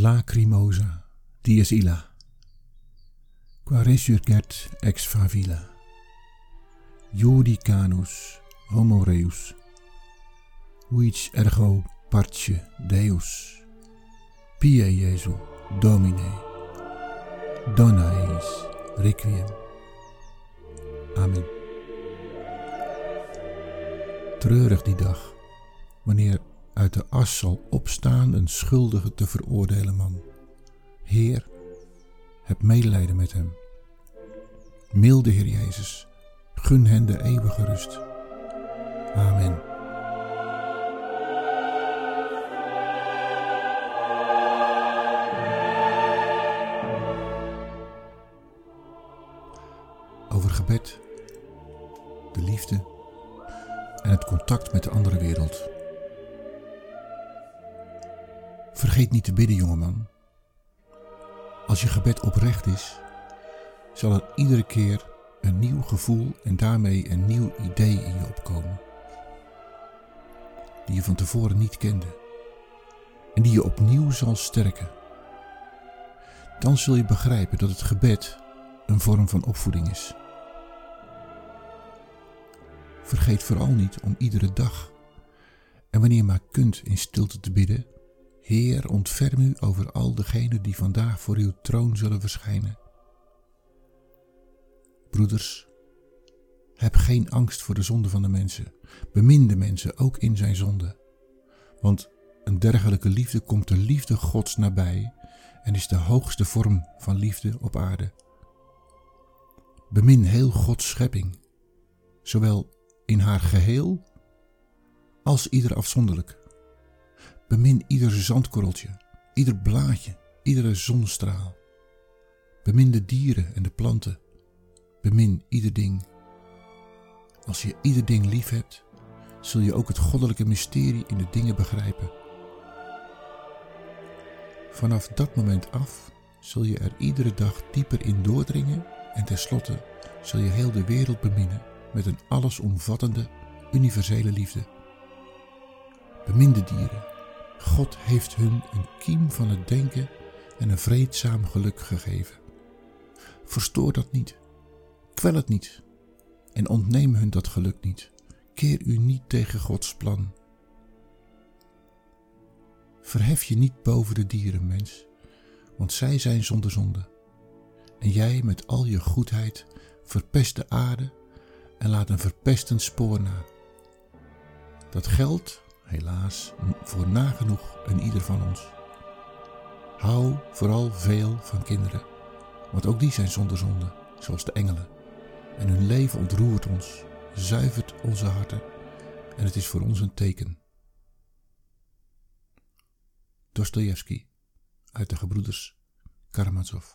lacrimosa dies illa, qua resurget ex favilla, judicanus homo reus, huic ergo parce Deus, pie Jesu Domine, dona eis requiem. Amen. Treurig die dag, wanneer uit de as zal opstaan een schuldige te veroordelen man. Heer, heb medelijden met hem. Milde Heer Jezus, gun hen de eeuwige rust. Amen. Over gebed, de liefde en het contact met de andere wereld. Vergeet niet te bidden, jongeman. Als je gebed oprecht is, zal er iedere keer een nieuw gevoel en daarmee een nieuw idee in je opkomen. Die je van tevoren niet kende en die je opnieuw zal sterken. Dan zul je begrijpen dat het gebed een vorm van opvoeding is. Vergeet vooral niet om iedere dag en wanneer je maar kunt in stilte te bidden Heer, ontferm u over al degenen die vandaag voor uw troon zullen verschijnen. Broeders, heb geen angst voor de zonde van de mensen. Bemin de mensen ook in zijn zonde. Want een dergelijke liefde komt de liefde Gods nabij en is de hoogste vorm van liefde op aarde. Bemin heel Gods schepping, zowel in haar geheel als ieder afzonderlijk. Bemin ieder zandkorreltje, ieder blaadje, iedere zonnestraal. Bemin de dieren en de planten. Bemin ieder ding. Als je ieder ding lief hebt, zul je ook het goddelijke mysterie in de dingen begrijpen. Vanaf dat moment af zul je er iedere dag dieper in doordringen en tenslotte zul je heel de wereld beminnen met een allesomvattende, universele liefde. Bemin de dieren, God heeft hun een kiem van het denken en een vreedzaam geluk gegeven. Verstoor dat niet, kwel het niet en ontneem hun dat geluk niet. Keer u niet tegen Gods plan. Verhef je niet boven de dieren, mens, want zij zijn zonder zonde. En jij met al je goedheid verpest de aarde en laat een verpestend spoor na. Dat geldt helaas voor nagenoeg een ieder van ons. Hou vooral veel van kinderen, want ook die zijn zonder zonde, zoals de engelen. En hun leven ontroert ons, zuivert onze harten en het is voor ons een teken. Dostoevsky uit de gebroeders Karamazov.